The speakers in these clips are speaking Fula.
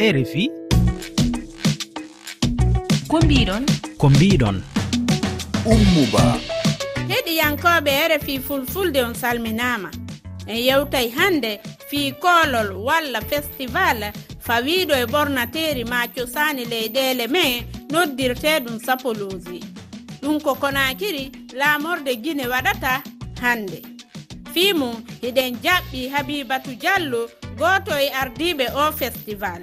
rfi ko mbiɗon? Ko mbiɗon. Ummuba. Heɗiyankoɓe rfi fulfulde on salminama. En yewtay hande fii koolol walla festival fawiɗo e ɓornateri ma cosani leyɗele me noddirte ɗum sapolosi ɗum ko konakiri laamorde guine waɗata hande fiimum hiɗen jaɓɓi habibatu diallo gooto e ardiɓe o festival.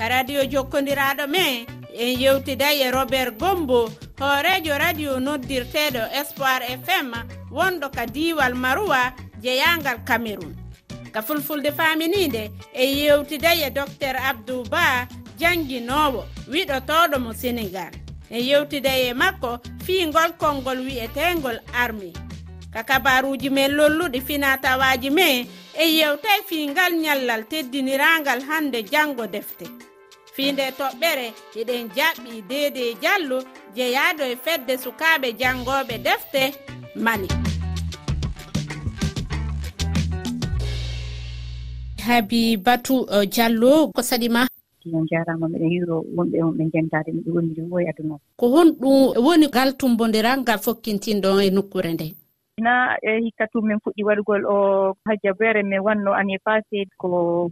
ka radio jokkodiraɗo me en yewtiday e robert gombo hoorejo radio noddirteɗo espoir fm wonɗo ka diwal maroua jeyagal cameron ka fulfulde faminide e yewtiday e docteur abdou ba janguinowo wiɗotoɗo mo sénégal en yewtiday e makko fiigol konngol wi'etegol armi. Ka kabaruji men lolluɗi finatawaji me en yewtay fiingal ñallal teddiniragal hande janngo defte. fiinde toɓɓere eɗen jaɓɓi deede diallo jeyaado e fedde sukaaɓe janngooɓe defte mali habibatu uh, diallo ko saɗima on jarama miɗen yiro wonɓe wonɓe jentade miɗo wonndi woy aduna. Ko honɗum woni galtumbodiral ngal fokkintinɗon e nokkure nde? na e hikka tum min fuɗɗi waɗugol o hajjabere min wanno année passé ko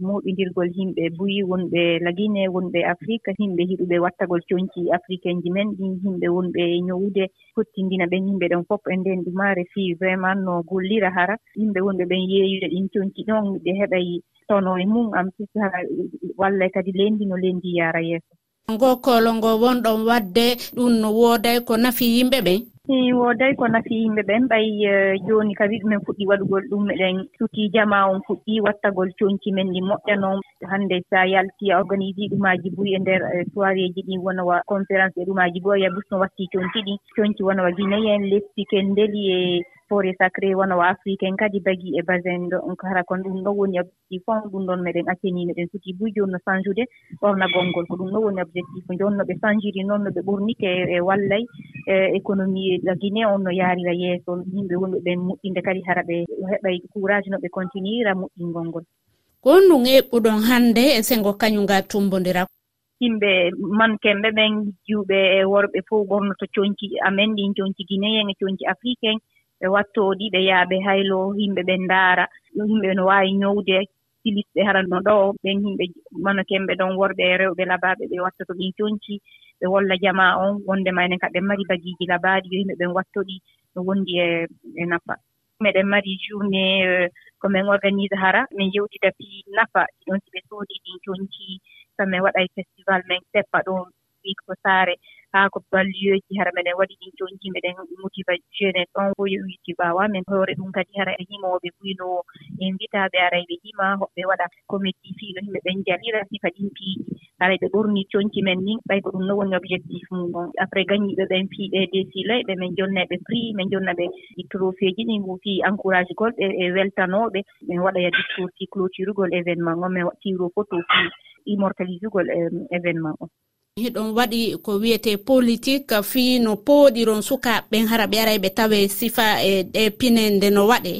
muɓidirgol yimɓe buyi wonɓe lagine wonɓe afrique yimɓe hiɗuɓe wattagol coñci africain ji men ɗin yimɓe wonɓe ñowude fottindina ɓen yimɓe ɗen fof e nden ɗumare fi vraiment no gollira hara. Yimɓe wonɓe ɓen yeeyude ɗin coñci ɗon ɗe heɓay tono e mum am sisa walla kadi lendi no lendi yara yeeso. go kolongo wonɗon wadde ɗum no wooday ko nafi yimɓe ɓen i wooday ko nafi yimɓe ɓen. Ɓay e, jooni kadi ɗumen fuɗɗi waɗugol ɗum eɗen sutii jama on fuɗɗi wattagol coñci men ɗi moƴƴa noon hannde so a yalti a organisé ɗumaaji boyi e ndeer e, soirée ji ɗi wonowa conférence e ɗumaaji boyi a busno watti coñci ɗi. Coñci wonowa guinéen lesdi kendeli e forêt sacré wona o africain kadi bagi e basin ɗo. Hara kon ɗum ɗo woni objectif on. Ɗum ɗon meɗen acceni meɗen foti buy joni no chanjude ɓornagolngol ko ɗum ɗo woni objectif. Jon no ɓe changiri noon no ɓe ɓornike e wallay e économie la guinée on no yaarira yeeso. Yimɓe wonɓe ɓen moƴƴinde kadi hara ɓe heɓay courage no ɓe continuera moƴƴingol ngol. Kon ɗum eɓɓuɗon hannde e sengo kañum tumbodira yimɓe mankenɓe ɓen juuɓe e worɓe fof ɓornoto coñci amen ɗin coñci guinéen e coñci africain ɓe wattooɗi ɓe yaha ɓe haylo yimɓe ɓe ndaara yimɓe no waawi ñowde silisɓe hara no ɗo ɓen yimɓe manokemɓe ɗon worɓe e rewɓe labaaɓe ɓe watta to ɗin conci ɓe wolla jama on wonde ma enen ka ɓen mari bagiiji labaaɗi yo yimɓe ɓen wattoɗi no wondi e e nafa. Meɗen mari journée ko min organise hara min yewtida fi nafa ɗon si ɓe soodi ɗin conci so min waɗa e festival min seppa ɗon wiiko saare. haa ko balliyoji hara minen waɗi ɗin jooni meɗen motiva jeune ɗon woyo witi mbawa min hoore ɗum kadi hara e yimooɓe guyno en mbita ɓe ara ɓe hima hoɓɓe waɗa comédie fiino yimɓe ɓen jalira si kadi piiɗi. Ara ɓe ɓurni conci men ni ɓay ko ɗum no woni objectif mum on après gañiiɓe ɓen fiiɓe desila min jonnaɓe prix min jonnaɓe ɗi trophée ji ɗin fi encourage golɓe e weltanooɓe min waɗoya discours si cloturugol événement on min tiro photo fi immortalisugol événement on hiɗon waɗi ko wiyete politique fii no pooɗiron sukaɓen hara ɓe ara ɓe tawe sifa e ɗe pine nde no waɗe.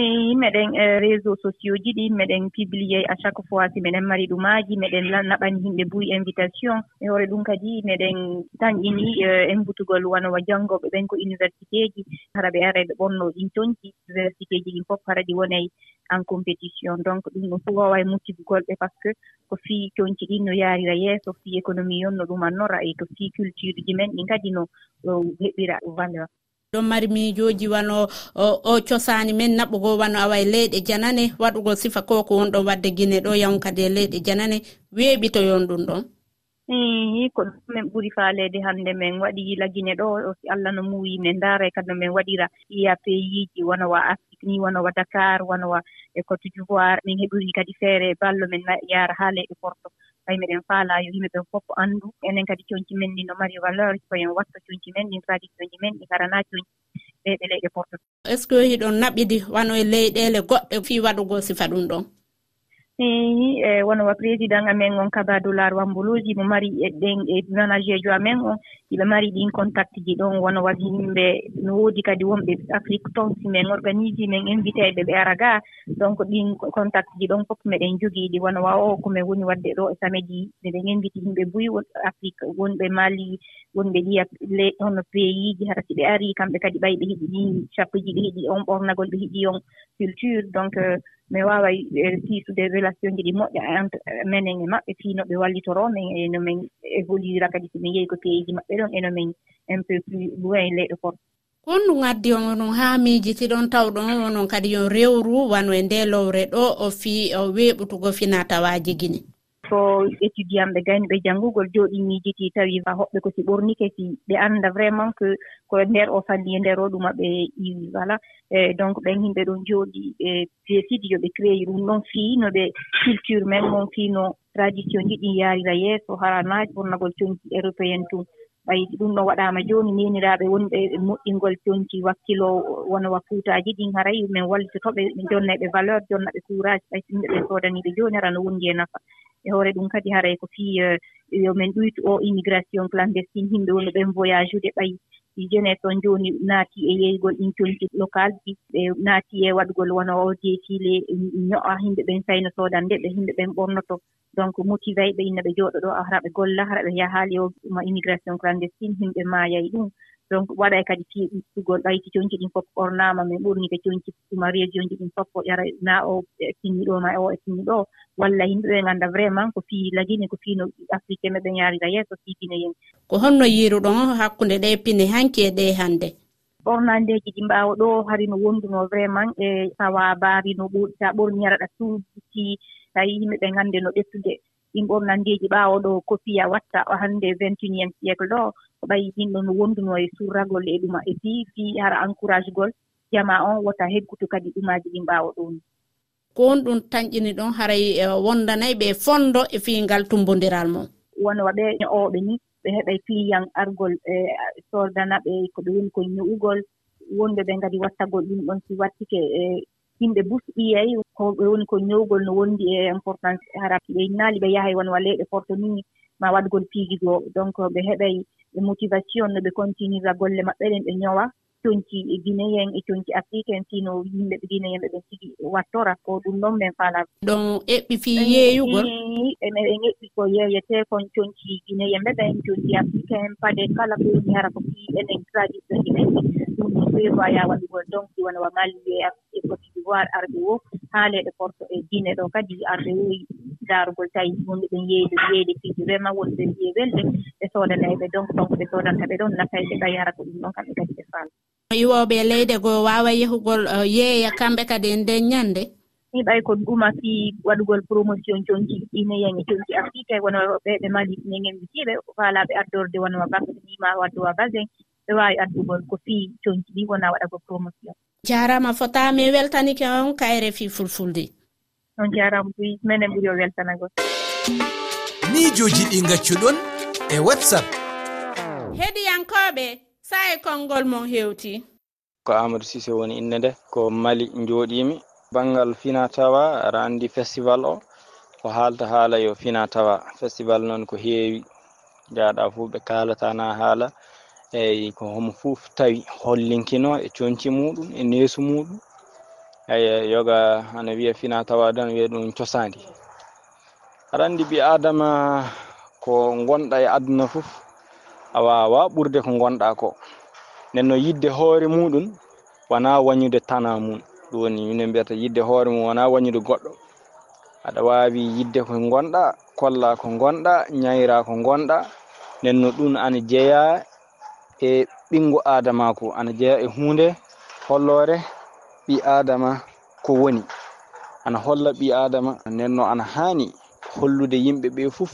yimmeɗen meɗen eh, réseau sociaux ji ɗi meɗen publié à chaque fois si meɗen mari ɗumaji meɗen naɓani yimɓe buy invitation. E hoore ɗum kadi meɗen tañƴini e eh, embutugol wanowa janngoɓe ɓen ko université ji. Hara ɓe ara ɓe ɓonno ɗin toñci université ji ɗin fof hara ɗi wonay en compétition. Donc ɗum ɗo fof wawa e muccigugolɓe par ce que ko fii coñci ɗin no yarira yeeso fii économie yon no ɗumannora e ko fii culture ji men ɗin kadi no ɗo heɓɓira valeur. ɗon mari miijoji wano o cosani men naɓugo wano awa e leyɗe janane. Waɗugo sifa ko ko wonɗon wadde guine ɗo yawon kadi e leyɗe janane. Weeɓitoyon ɗum ɗon. I ko ɗum min ɓuri faaleede hannde min waɗi lagine ɗo si allah no muuyi min ndaara e kadi no min waɗira iya payiji wona wa afrique ni wona wa dakar wona wa e cote d'ivoire. Min heɓiri kadi feere ballo min yaara haa leyɗe porto. tawi miɗen faala yo yimɓe ɓen fof anndu. Enen kadi coñci men ɗi no mari valeur koyen watta coñci men ɗin tradition ji men ɗi garana coñci leyɗe leyɗe porto. Est ce que hiɗon naɓidi wano e leyɗele goɗɗe fii waɗugo sifa ɗum ɗon? Eyi e wonwa président amen on kaba doulard wamboloji mo mari e ɗen e managejo amen on. iɓe mari ɗin contact ji ɗon wona waɗi yimɓe no woodi kadi wonɓe afrique ton si men organise men invité ɓe ɓe ara ga. Donc ɗin contact ji ɗon fof meɗen jogiiɗi wona wawa o komin woni waɗde ɗo e samedi. Miɗen inviti yimɓe buyi afrique wonɓe mali wonɓe ɗiya hono pays ji hara si ɓe arii kamɓe kadi ɓay ɓe heɓi ɗin cappuji ɓe heɗi on ɓornagol ɓe heɗi on culture. Donc euh, mi waawa tiisude e, relation ji ɗi moƴƴa entre menen e maɓɓe fii no ɓe wallitoroo men e no min évoluira kadi so min yehi ko pays ji maɓɓe. ɗon eno min impécui ɓuran e leyɗo korko on ɗum addi onon haa miijitiɗon tawɗon onon kadi yon rewru wano e nde lowre ɗo o fi o weeɓutugo fina tawaaji gine. So étudiant ɓe gayni ɓe janngugol jooɗi miijiti tawi hoɓɓe ko si ɓornike si ɓe annda vraiment que ko ndeer o falli e ndeer o ɗuma ɓe iwi voilà e donc ɓen himɓe ɗon jooɗi e ɓe décide yo ɓe créé ɗum ɗon fii no ɓe culture men mon fii no tradition ji ɗin yaarira yeeso haranaaji ɓornagol coñci européen tun. ɓaydi ɗum ɗon waɗaama jooni neeniraaɓe wonɓe moƴƴingol jonki wakkiloowo wona wa fuutaaji ɗin haray min wallitotoɓe ɓe valeur jonnaɓe courage ɓay so yimɓe ɓee soodanii jooni hara no wondi e nafa. E hoore ɗum kadi haray ko fii yo min ɗuytu o immigration clandestine yimɓe woni ɓen voyage ude ɓayi jeunesse on jooni naati e yeygol ɗin conci local ji ɓe naati e waɗgol wona o jeetiile um, ño'a yimɓe ɓen sayno soodan nde ɓe yimɓe ɓen ɓornoto. Donc motivé ɓe inna ɓe jooɗo ɗo hara ɓe golla hara ɓe yahaali o ma immigration clandestine yimɓe maayay ɗum. donc waɗay waɗa kadi ƴettugol ɓayti conci ɗin fof ɓornaama min ɓornii ko conci mariéji jonci ɗin fof ko ƴara na o e tinni ɗo ma o e tinni ɗo. Walla yimɓe ɓe ngannda vraiment ko fii lagine ko fii no afrique e meɓe yaarira yeeso fii pine yen ko honno yiiruɗon hakkunde ɗe pine hanki e ɗe hannde? Ɓornandeji ɗi mbaawa ɗo hari no wonduno vraiment e sawabaari no ɓuri sa a ɓorni yaraɗa suudu si tawi yimɓe ɓe ngannde no ɓettude. ɗin ɓornandeeji ɓaawo ɗo ko fiya watta hannde vingt uniéme siècle ɗo ko ɓayi ɗinɗo no wonduno e surragol e ɗuma e fii fii hara encourage gol. Jama on wota heggutu kadi ɗumaaji ɗin ɓaawo ɗo ni. Ko on ɗum tañƴini ɗon haray e, wondanayi ɓe fonndo e fiingal tumbodiral mum. Wona waɓe ño'ooɓe ni ɓe heɓay client argol e sordana ɓe ko ɓe woni koye ño'ugol wonɓe ɓe ngadi wattagol ɗum ɗon si wattike e yimɓe busɗiyey koɓe woni ko ñowgol no wondi e importance e haram ɓe naali ɓe yahay won walla ɓe porto ni ma waɗgol piigis donc ɓe heɓay e motivation no ɓe continira golle maɓɓe ɗen ɓe ñowa coñci e guinéen e conci africain sino yimɓe ɓe guinéen ɓe ɓen tigi wattora. Ko ɗum noon min fala ɗon eɓɓi fi yeeyugol en eɓɓi ko yeeyete kon coñci guinéen ɓe ɓen conci africain paɗe kala ko woni hara ko fi enen tradition inen ɗum ɗo prévoya waɗugol donc wona wa mallié e cote e d'ivoire arɓe wo haa leeɗe porto e guine ɗo kadi arɓe woyi daarugol tawi wonɓe ɓen yeeyde yeeyde fiiji vraiment wonɓe wiye welde ɓe soodanayɓe donc donc ɓe soodanta ɓe ɗon nafayi ɓe ɓayara ko ɗum ɗon kamɓe kadi ɓe faala. Iwoɓe leyde goo waawa yehugol uh, yeeya kamɓe kadi e nden ñannde? Ni ɓay ko ɗuma fi waɗugol promotion jonki ɗineyañe jonki. Afrique wona ɓe mali ɗineŋen witiiɓe faalaɓe addorde wonwa bak nima waddowa basin. ɓe waawi addugol ko fii coñci ɗi wona waɗa go promotion. Jaarama fota min weltanike on kayre fi fulfulde. On jaarama boy minen ɓuri o weltanagol miijoji ɗi gaccuɗon e whatsapp. Heɗiyankoɓe sae konngol mon hewti ko amadou sise woni inde nde ko mali jooɗimi banggal finatawa aɗa andi festival o. Ko haalta haala yo fina tawa. Festival noon ko heewi. Jaaɗa fuu ɓe kalata na haala. eyi ko homo fof tawi hollinkino e conci muɗum e neesu muɗum. Eyi yoga ana wiya fina tawa dan wiya ɗum cosadi aɗa andi ɓi adama ko gonɗa e aduna fof a wawa ɓurde ko gonɗa ko. Nden no yidde hoore muɗum wona wañude tana mum ɗum woni minen mbiyata yidde hoore mum wona wañude goɗɗo. Aɗa wawi yidde ko gonɗa kolla ko gonɗa ñayra ko gonɗa nden no ɗum ana jeeya e ɓingu adamako ana jeeya e hunde hollore ɓi adama ko woni. Ana holla ɓi adama nden no ana hani hollude yimɓe ɓe fuf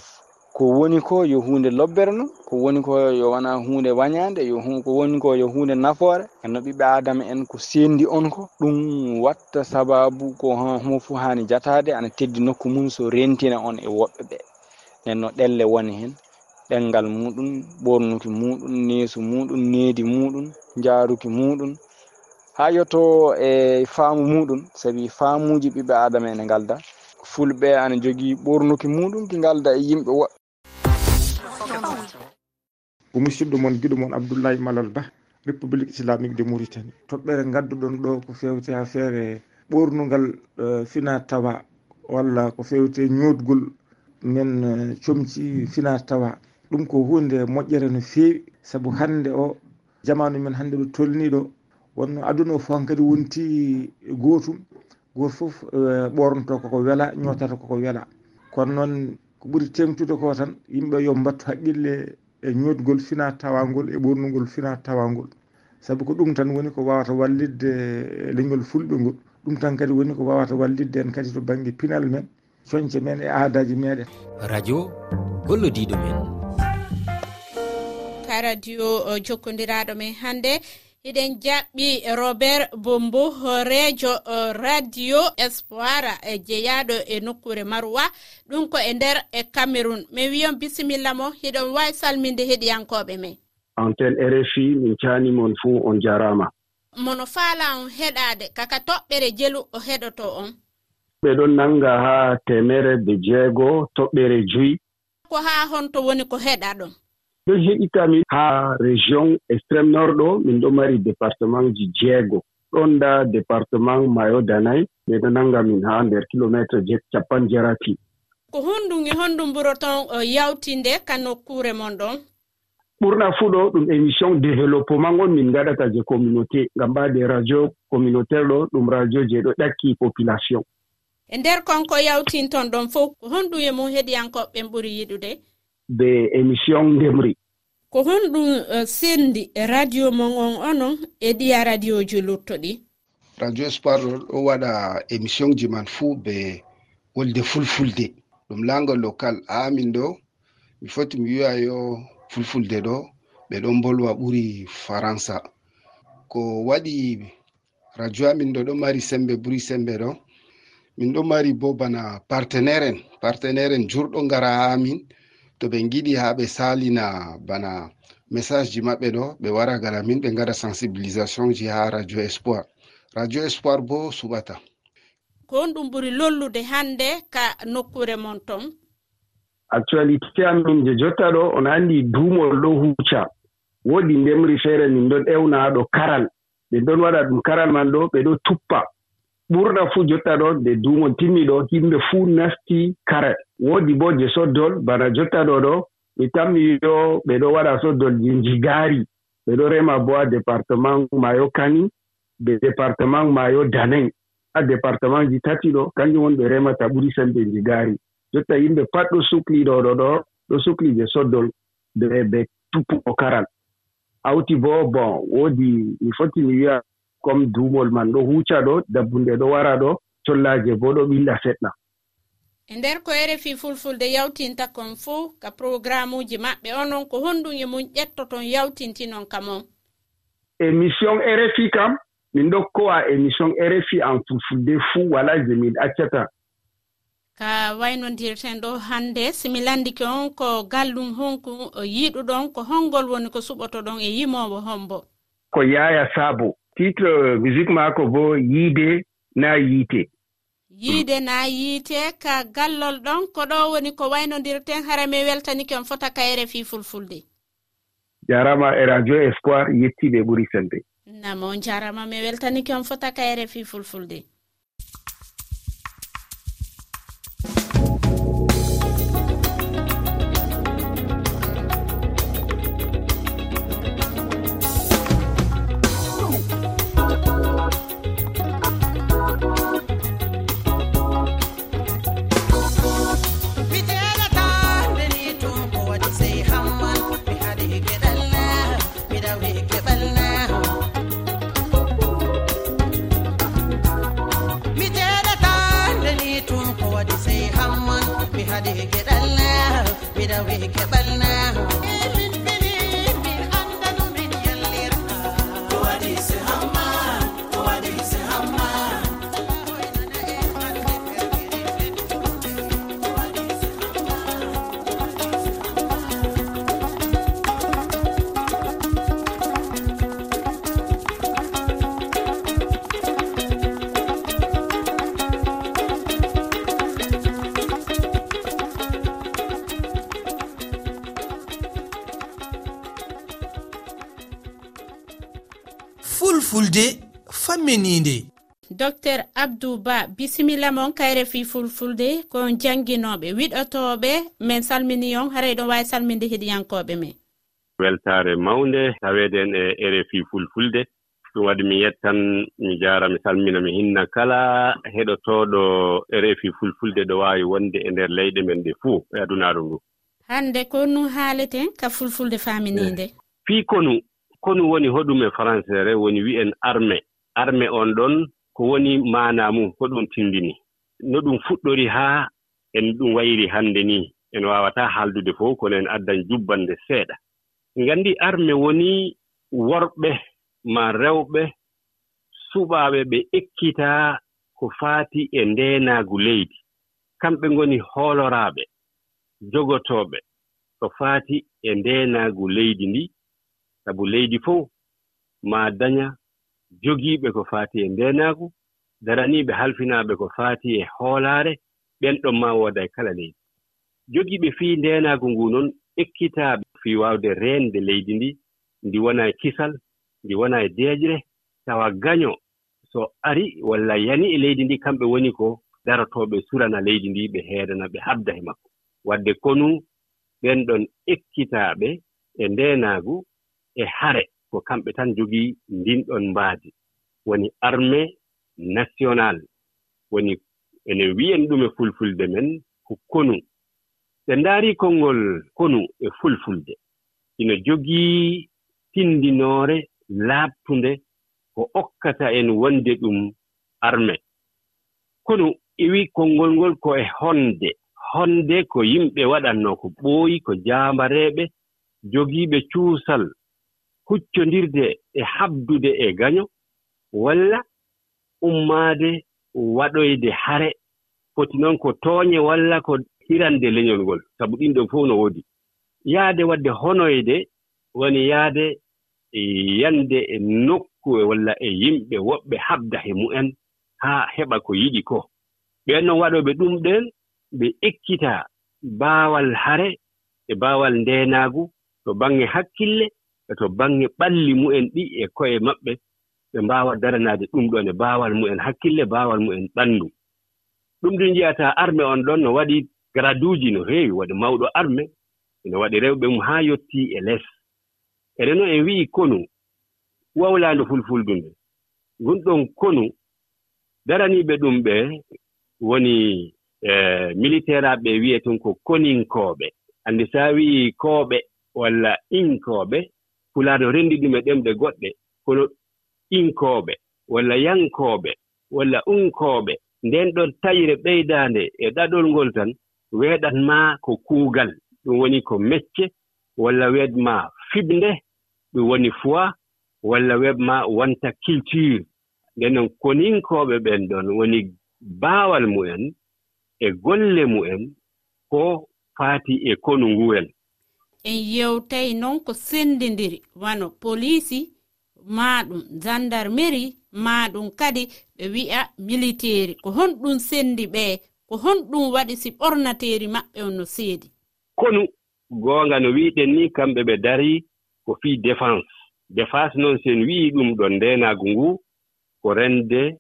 ko woni ko yo hunde lobbere no ko woni ko yo wona hunde wañade yo ko woni ko yo hunde nafoore. Enno ɓiɓɓe adama en ko sendi on ko ɗum watta sababu ko homo fuu hani jatade ana teddi nokku mum so rentina on e woɓɓe ɓe nden no ɗelle woni hen. ɗengal muɗum ɓornuki muɗum neesu muɗum needi muɗum jaaruki muɗum. Ha yetto e faamu muɗum saabi faamuji ɓiɓɓe adama ene ngalda fulɓe ana jogii ɓornuki muɗum ki ngalda e yimɓe woɓɓe ko musidɗo moon giɗo moon abdoullahi malal ba république islamique de mauritanie. Toɓɓere gadduɗon ɗo ko fewte affaire feere ɓornugal eh, fina tawa walla ko fewte ñootgol men eh, comci fina tawa. ɗum ko hunde moƴƴere no feewi. Saabu hande o jamanu men hande ɗo tolniɗo wonno aduna o fof han kadi wonti gotum goto foof e, ɓornoto koko weela ñotata koko weela kono noon ko ɓuuri tengtude ko tan yimɓe yo mbattu haqqille e ñootgol fina tawangol e ɓornugol fina tawangol saabu ko ɗum tan woni ko wawata wallidde e, leñol fulɓe ngol. Ɗum tan kadi woni ko wawata wallidde en kadi to banggue pinal men coñce men e aadaji meɗen radio gollodiɗo men. ka radio jokkodiraɗo men hannde. Eɗen jaɓɓi robert bombo horejo radio espoir e jeeyaɗo e nokkure marowa ɗum ko e nder e cameron min wiyon bisimilla mo hiɗon wawi salminde heɗiyankoɓe men. Antenne rfi min canimon fuu on jarama. Mono faala on heɗade kaka toɓɓere jelu o heɗoto on. Ɓe ɗon nanga ha temere be jeego toɓɓere joyi. Ko ha honto woni ko heɗa ɗon ɓe heɗitami haa région extrême nord ɗo min ɗo mari département ji jeego. Ɗon nda département mayo danay ɓe ɗo nannga min haa nder kilométre je capan jarati. Ko honɗum e honɗum ɓuroton yawtinde ka nokkure mon ɗon ɓurna fuu ɗo ɗum émission développement on min ngaɗata je communauté ngam ɓaade radio communautaire ɗo ɗum radio je ɗo ɗakki population. E nder konko yawtinton ɗon fof ko honɗum e mum heɗiyankoɓɓen ɓuri yiɗude? be émission ndemri ko honɗum eh, sendi e radio mon on onon e ɗiya radio ji luttoɗi. Radio espoir ɗo ɗo waɗa émission ji man fuu be wolde fulfulde. Ɗum langal local amin ɗo. Mi foti mi wiya yo fulfulde ɗo ɓe ɗon bolwa ɓuri faransa. Ko waɗi radio amin ɗo ɗo mari sembe ɓuri sembe ɗo. Min ɗo mari bo bana partenaire en partenaire en jurɗo ngara ha amin to ɓe giɗi ha ɓe salina bana message ji maɓɓe ɗo ɓe wara gara min ɓe gaɗa sensibilisation ji ha radio espoir. Radio espoir bo suɓata. Ko on ɗum ɓuri lollude hannde ka nokkure mon ton? Actualité amin je jotta ɗo on anndi duumol ɗo huuca. Woodi ndemri feere min ɗon ewna ɗo karal. Ɓe ɗon waɗa ɗum karal man ɗo ɓe ɗo tuppa. ɓurna fuu jotta ɗo nde duumol timmi ɗo yimɓe fuu nasti kare. Woodi bo je soddol bana jotta ɗo ɗo mi tammi yo ɓe ɗo waɗa soddol ji njigaari ɓe ɗo rema bo a département mayo kani be département mayo danen ha département ji tati ɗo kanjum won ɓe remata ɓuri sembe njigaari jotta yimɓe pat ɗo sukli ɗo ɗo ɗo ɗo sukli je soddol be be tuppugo karal. Hawti bo bon woodi mi foti mi wiya comme duumol man ɗo huuca ɗo dabbunde ɗo wara ɗo collaaje bo ɗo ɓilla seɗɗa. E nder ko rfi fulfulde yawtinta kon fuu ka programme uji maɓɓe onon ko honɗum e mum ƴettoton yawtintinon ka mon. Émission rfi kam min ɗo kowa émission rfi en fulfulde fuu wala je min accata. Ka waynodirten ɗo hannde simi landike on ko gallum honku yiɗuɗon ko honngol woni ko suɓotoɗon e yimowo hombo. Ko yaya saabo. titre musique maako bo yiide na yiite. Yiide na yiite ka gallol ɗon ko ɗo woni ko waynodirten hara mi weltanike on fota kayre fi fulfulde. Jarama e radio espoir yettiɓe ɓuri sembe. Namo jarama mi weltanike on fota kayre fi fulfulde. fulfulde fammininde docteur abdou ba bisimilla mon kayre fi fulfulde ko jangguinoɓe wiɗotoɓe min salmini on haray ɗon wawi salminde heɗiyankoɓe men. weltare mawnde taweɗen e rfi fulfulde. Ɗum waɗi mi yettan mi jaara mi salmina mi hinna kala heɗotooɗo rfi fulfulde ɗo waawi wonde e ndeer leyɗe men ɗe fuu e adunaaru ndu. Hannde konu haaleten ka fulfulde faaminiinde. Fii konu hokkunu woni hoɗum e françére woni wi'en armé armé on ɗon ko woni maana mum hoɗum tinndini. No ɗum fuɗɗori haa en ɗum wayri hannde ni. En waawataa haaldude fof kono en addan jubbande seeɗa. Nganndi armé woni worɓe ma rewɓe suɓaaɓe ɓe ekkitaa ko faati e ndeenaagu leydi. Kamɓe ngoni hooloraaɓe jogotooɓe ko faati e ndeenaagu leydi ndi. sabu leydi fof ma daña jogiiɓe ko faati e ndeenaaku daraniiɓe halfinaaɓe ko faati e hoolaare ɓen ɗon ma wooda e kala leydi. Jogiiɓe fii ndeenaaku ngu noon ekkitaaɓe fii waawde reende leydi ndi ndi wona e kisal ndi wona e deeƴre tawa gaño. So ari walla yani e leydi ndi kamɓe woni ko darotooɓe surana leydi ndi ɓe heedana ɓe habda e makko. Wadde konu ɓen ɗon ekkitaaɓe e ndeenaagu e hare ko kamɓe tan jogii ndinɗon mbaadi woni armé national woni ene wiyen ɗum e fulfulde men ko konu. Ɓe ndaari konngol konu e fulfulde. Ina jogii tindinoore laaɓtunde ko okkata en wonde ɗum armé kono iwi konngol ngol ko e honde. Honde ko yimɓe waɗatno ko ɓooyi ko jaambareeɓe jogiiɓe cuusal huccondirde e habdude e gaño walla ummaade waɗoyde hare. Foti noon ko tooñe walla ko hirande leñol ngol. Sabu ɗin ɗon fof no woodi. Yahde waɗde honoyde woni yahde yande e nokku e walla e yimɓe woɓɓe habda he mu'en haa heɓa ko yiɗi ko. Ɓeen noon waɗooɓe ɗum ɗen ɓe ekkita baawal hare e baawal ndeenaagu to baŋnge hakkille e to baŋnge ɓalli mu'en ɗi e koye maɓɓe ɓe mbaawa daranaade ɗum ɗon e baawal mu'en hakkille baawal mu'en ɓanndu ɗum ɗum njiyata arme on ɗon no waɗi graduuji no heewi waɗi mawɗo arme ene waɗi rewɓe mum haa yottii e les. Ene noon en wi'i konu wawlaandu fulfuldu nde ngunɗon konu daraniiɓe ɗum ɓe woni e, militaire aɓe wiye ton ko koninkooɓe anndi so a wi'i kooɓe walla inkooɓe pulaado renndi ɗum e ɗemɗe goɗɗe kono inkooɓe walla yankooɓe walla unkooɓe nden ɗon tayre ɓeydaande e ɗaɗol ngol tan weeɗanmaa ko kuugal. Ɗum woni ko mecce walla weedmaa fiɓnde ɗum woni foi walla webmaa wonta culture. Nden noon koninkooɓe ɓen ɗon woni baawal mu'en e golle mu'en ko faati e konu ngu'en en yewtay noon ko sendidiri wano polisi maɗum gendarmeri maɗum kadi ɓe wi'a militeeri ko honɗum sendi ɓe ko honɗum waɗi si ɓornateeri maɓɓe on no seedi. Konu goonga no wiiɗen ni kamɓe ɓe darii ko fii défense. Défense noon sen wi'i ɗum ɗo ndeenaagu ngu ko rende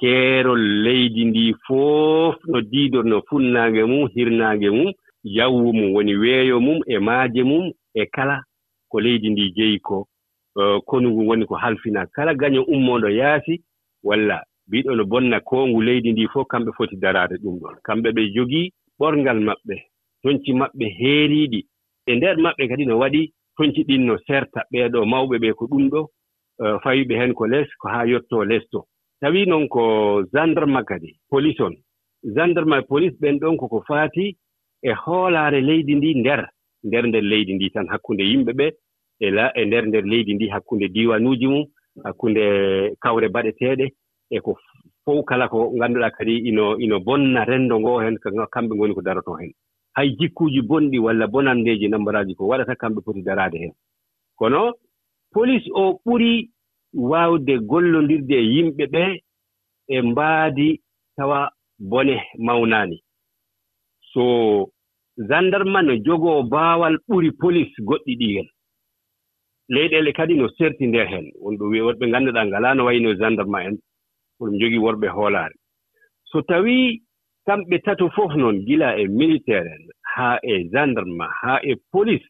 keerol leydi ndi fof no diidor no funnaange mum hirnaange mum yawwu mum woni weeyo mum e maaje mum e kala ko leydi ndi jeyi ko eh, konungu woni ko halfina kala. Gaño ummoonɗo yaasi walla mbiɗo no bonna koongu leydi ndi fof kamɓe foti daraade ɗum ɗon. Kamɓe ɓe jogii ɓorngal maɓɓe toñci maɓɓe heeriiɗi. E nder maɓɓe kadi no waɗi toñci ɗin no serta ɓeeɗo mawɓe ɓee ko ɗum ɗo eh, fawiɓe heen ko les ko haa yottoo lees to. Tawii noon ko gendarme kadi police on. Gendarme police ɓen ɗon koko faati e hoolaare leydi ndi nder nder nder leydi ndi tan. Hakkunde yimɓe ɓee e la e nder nder leydi ndi hakkunde diwaanuuji mum hakkunde kawre baɗeteeɗe e ko fof kala ko ngannduɗaa kadi ino ino bonna renndo ngoo heen kamɓe ngoni ko darotoo heen hay jikkuuji bonɗi walla bonanndeeji nambaraaji ko waɗata kamɓe poti daraade heen kono police o ɓuri waawde gollondirde e yimɓe ɓee e mbaadi tawa bone mawnaani. so gendarma no jogoo baawal ɓuri police goɗɗi ɗi'el leyɗele kadi no serti nder heen wonɗo wiye wonɓe ngannduɗaa ngalaa no wayi no gendarma en koɗum jogii worɓe hoolaare. So tawii kamɓe tato fof noon gila e militaire en haa e gendarme haa e police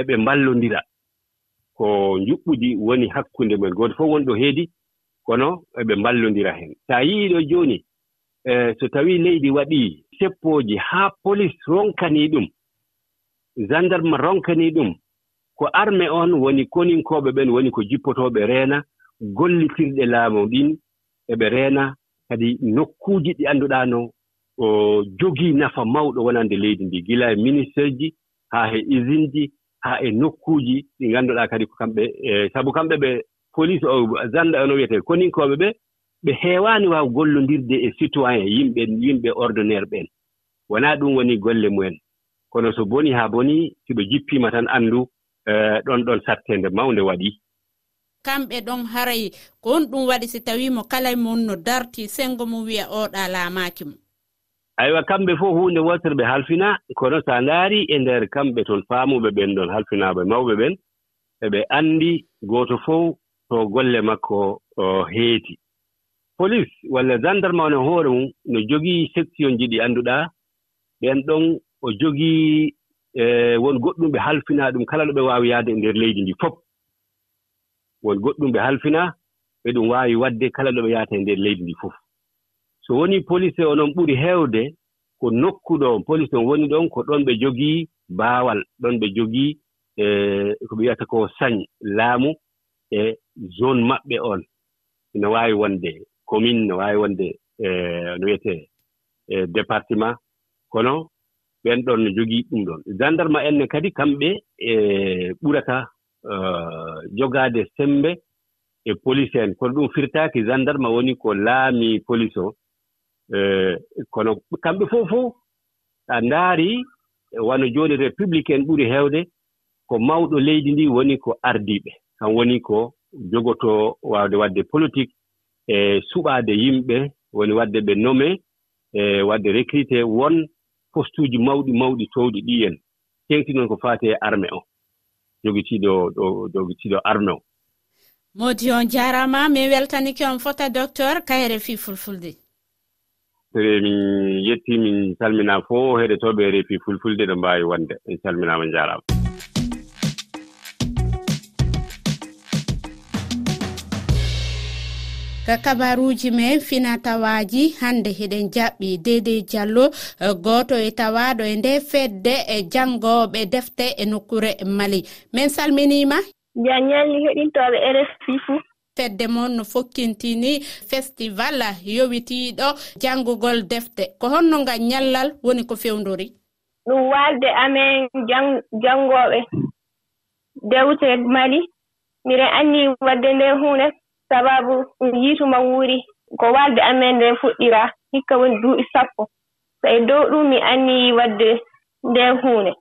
eɓe mballondira. Ko njuɓɓudi woni hakkunde mumen gooto fof wonɗo heedi kono eɓe mballondira heen so a yiiɗo jooni Eh, so tawii leydi waɗii seppooji haa police ronkanii ɗum gendarme ronkanii ɗum ko arme on woni koninkooɓe ɓen woni ko jippotooɓe reena gollitirɗe laamu ɗin eɓe reena kadi nokkuuji ɗi annduɗaano o jogii nafa mawɗo wonande leydi ndi. Gila e ministére ji haa e usine ji haa e nokkuuji ɗi ngannduɗaa kadi ko kamɓe e, sabu kamɓe ɓe police o ganda no wiyetee koninkooɓe ɓee ɓe heewaani waaw gollondirde e citoyen yimɓe yimɓe ordinaire ɓeen wonaa ɗum woni golle mumen. Kono so boni haa bonii si ɓe jippiima tan anndu e, ɗon ɗon sattende mawnde waɗii kamɓe ɗon haray ko on ɗum waɗi si tawiimo kala mon no dartii senngo mum wiya ooɗaa laamaaki mum aywa kamɓe fof huunde wotere ɓe halfina kono so a ndaari e ndeer kamɓe toon faamuɓe ɓen ɗon halfinaaɓe mawɓe ɓen eɓe anndi gooto fof to golle makko heeti. police walla gendarme o hoore mum no jogii section ji ɗi annduɗaa ɓeen ɗon o jogii e won goɗɗum ɓe halfinaa ɗum kala ɗo ɓe waawi yahde e ndeer leydi ndi fof. Won goɗɗum ɓe halfinaa ɓe ɗum waawi waɗde kala ɗo ɓe yahata e ndeer leydi ndi fof. So woni police o noon ɓuri heewde ko nokkuɗo on police on woni ɗon ko ɗon ɓe jogii baawal ɗon ɓe jogii e ko ɓe wiyata ko sañ laamu e zone maɓɓe on ina waawi wonde. commune no waawi wonde e no wiyetee e département. Kono ɓen ɗon no jogii ɗum ɗon. Gendarme en ne kadi kamɓe e ɓurata e, jogaade sembe e police en. Kono ɗum firtaaki gendarme woni ko laami police o. E, kono kamɓe fof fof a ndaari wano jooni république en ɓuri heewde ko mawɗo leydi ndi woni ko ardiiɓe. Kam woni ko jogotoo waawde waɗde politique e suɓaade yimɓe woni waɗde ɓe nome e waɗde recruté won postuuji mawɗi mawɗi towɗi ɗiyen teŋti noon ko faati e armé o. Jogitiiɗo ɗo jogitiiɗo armé o. Modi on jaarama min weltanike on fota docteur kayre fi fulfulde. Min yetti min calmina fof heɗotooɓe refi fulfulde ɗo mbaawi wonde. Min salminaama njaaraama kabaruji men fina tawaji hande heɗen jaɓɓi deydey diallo e goto e tawaɗo e nde fedde e jangoɓe defte e nokkure e mali. Min salminima? Ja ñalli heɗintoɓe rfp fuu fedde moon no fokkintini festival yowitiɗo jangugol defte. Ko honno nga ñallal woni ko fewdori ɗum walde amen jangoɓe. Dewte mali miɗen anni wadde nde hunde. sababu ɗum yiituma wuuri ko waalde amen nden fuɗɗira hikka woni duuɓi sappo. So e dow ɗum mi annii waɗde ndeen huunde.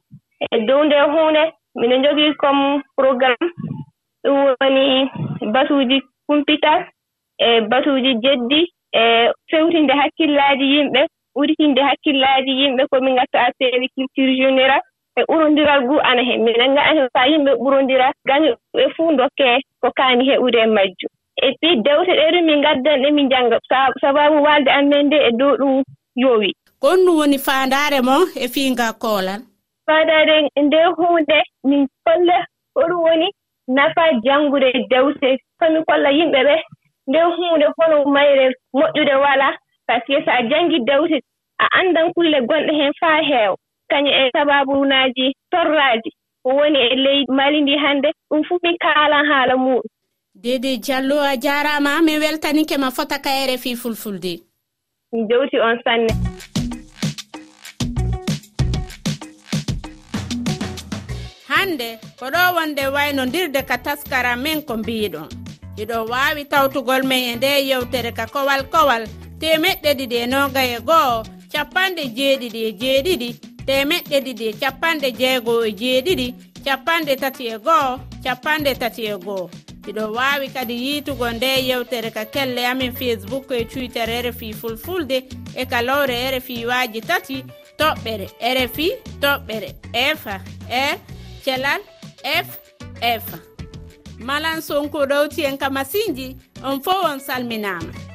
E dow ndeen huunde miɗo jogii comme programme ɗum woni batuuji kumpital e batuuji jeddi e fewtinde hakkillaaji yimɓe uritinde hakkillaaji yimɓe ko komin ngattaa seeri culture général e ɓurondiral gu ana heen miɗen ngani so yimɓe ɓurondira gaño e fuu dokkee ko kaani heɓude e majjum et puis dewte ɗe ɗum min ngaddan ɗe min jannga. Sababu waalde amen nde e dow ɗum yoowi ko ɗum woni faandaare mon e fiinga koolan? Faandaare nde huunde min kolle hoɗum woni nafa janngude dewte. Komin kolla yimɓe ɓe nde huunde hono mayre moƴƴude walaa par ce que so a janngi dewte a anndan kulle gonɗe heen faa heew. Kañum e sabaabuuji torraaji. Ko woni e leydi mali ndi hannde ɗum fuu min kaalan haala muɗum. dede diallo a jarama min weltanike ma fota ka fi fulfulde. Mi jewti on sanne. Hande koɗo wonde waynodirde ka taskara min ko mbiɗon iɗo wawi tawtugol men e nde yewtere ka kowal kowal temeɗɗe ɗiɗi e noga e goho capanɗe jeeɗiɗi e jeeɗiɗi temeɗɗe ɗiɗi e capanɗe jeego e jeeɗiɗi capanɗe tati e goho capanɗe tati e goho iɗo wawi kadi yiitugo nde yewtere ka kelle amin facebook e twitter rfi fulfulde e kalowre rfi waji tati toɓɓere rfi toɓɓere f r thelal e, f f malan sonko ɗowti en ka masinji on fo on salminama.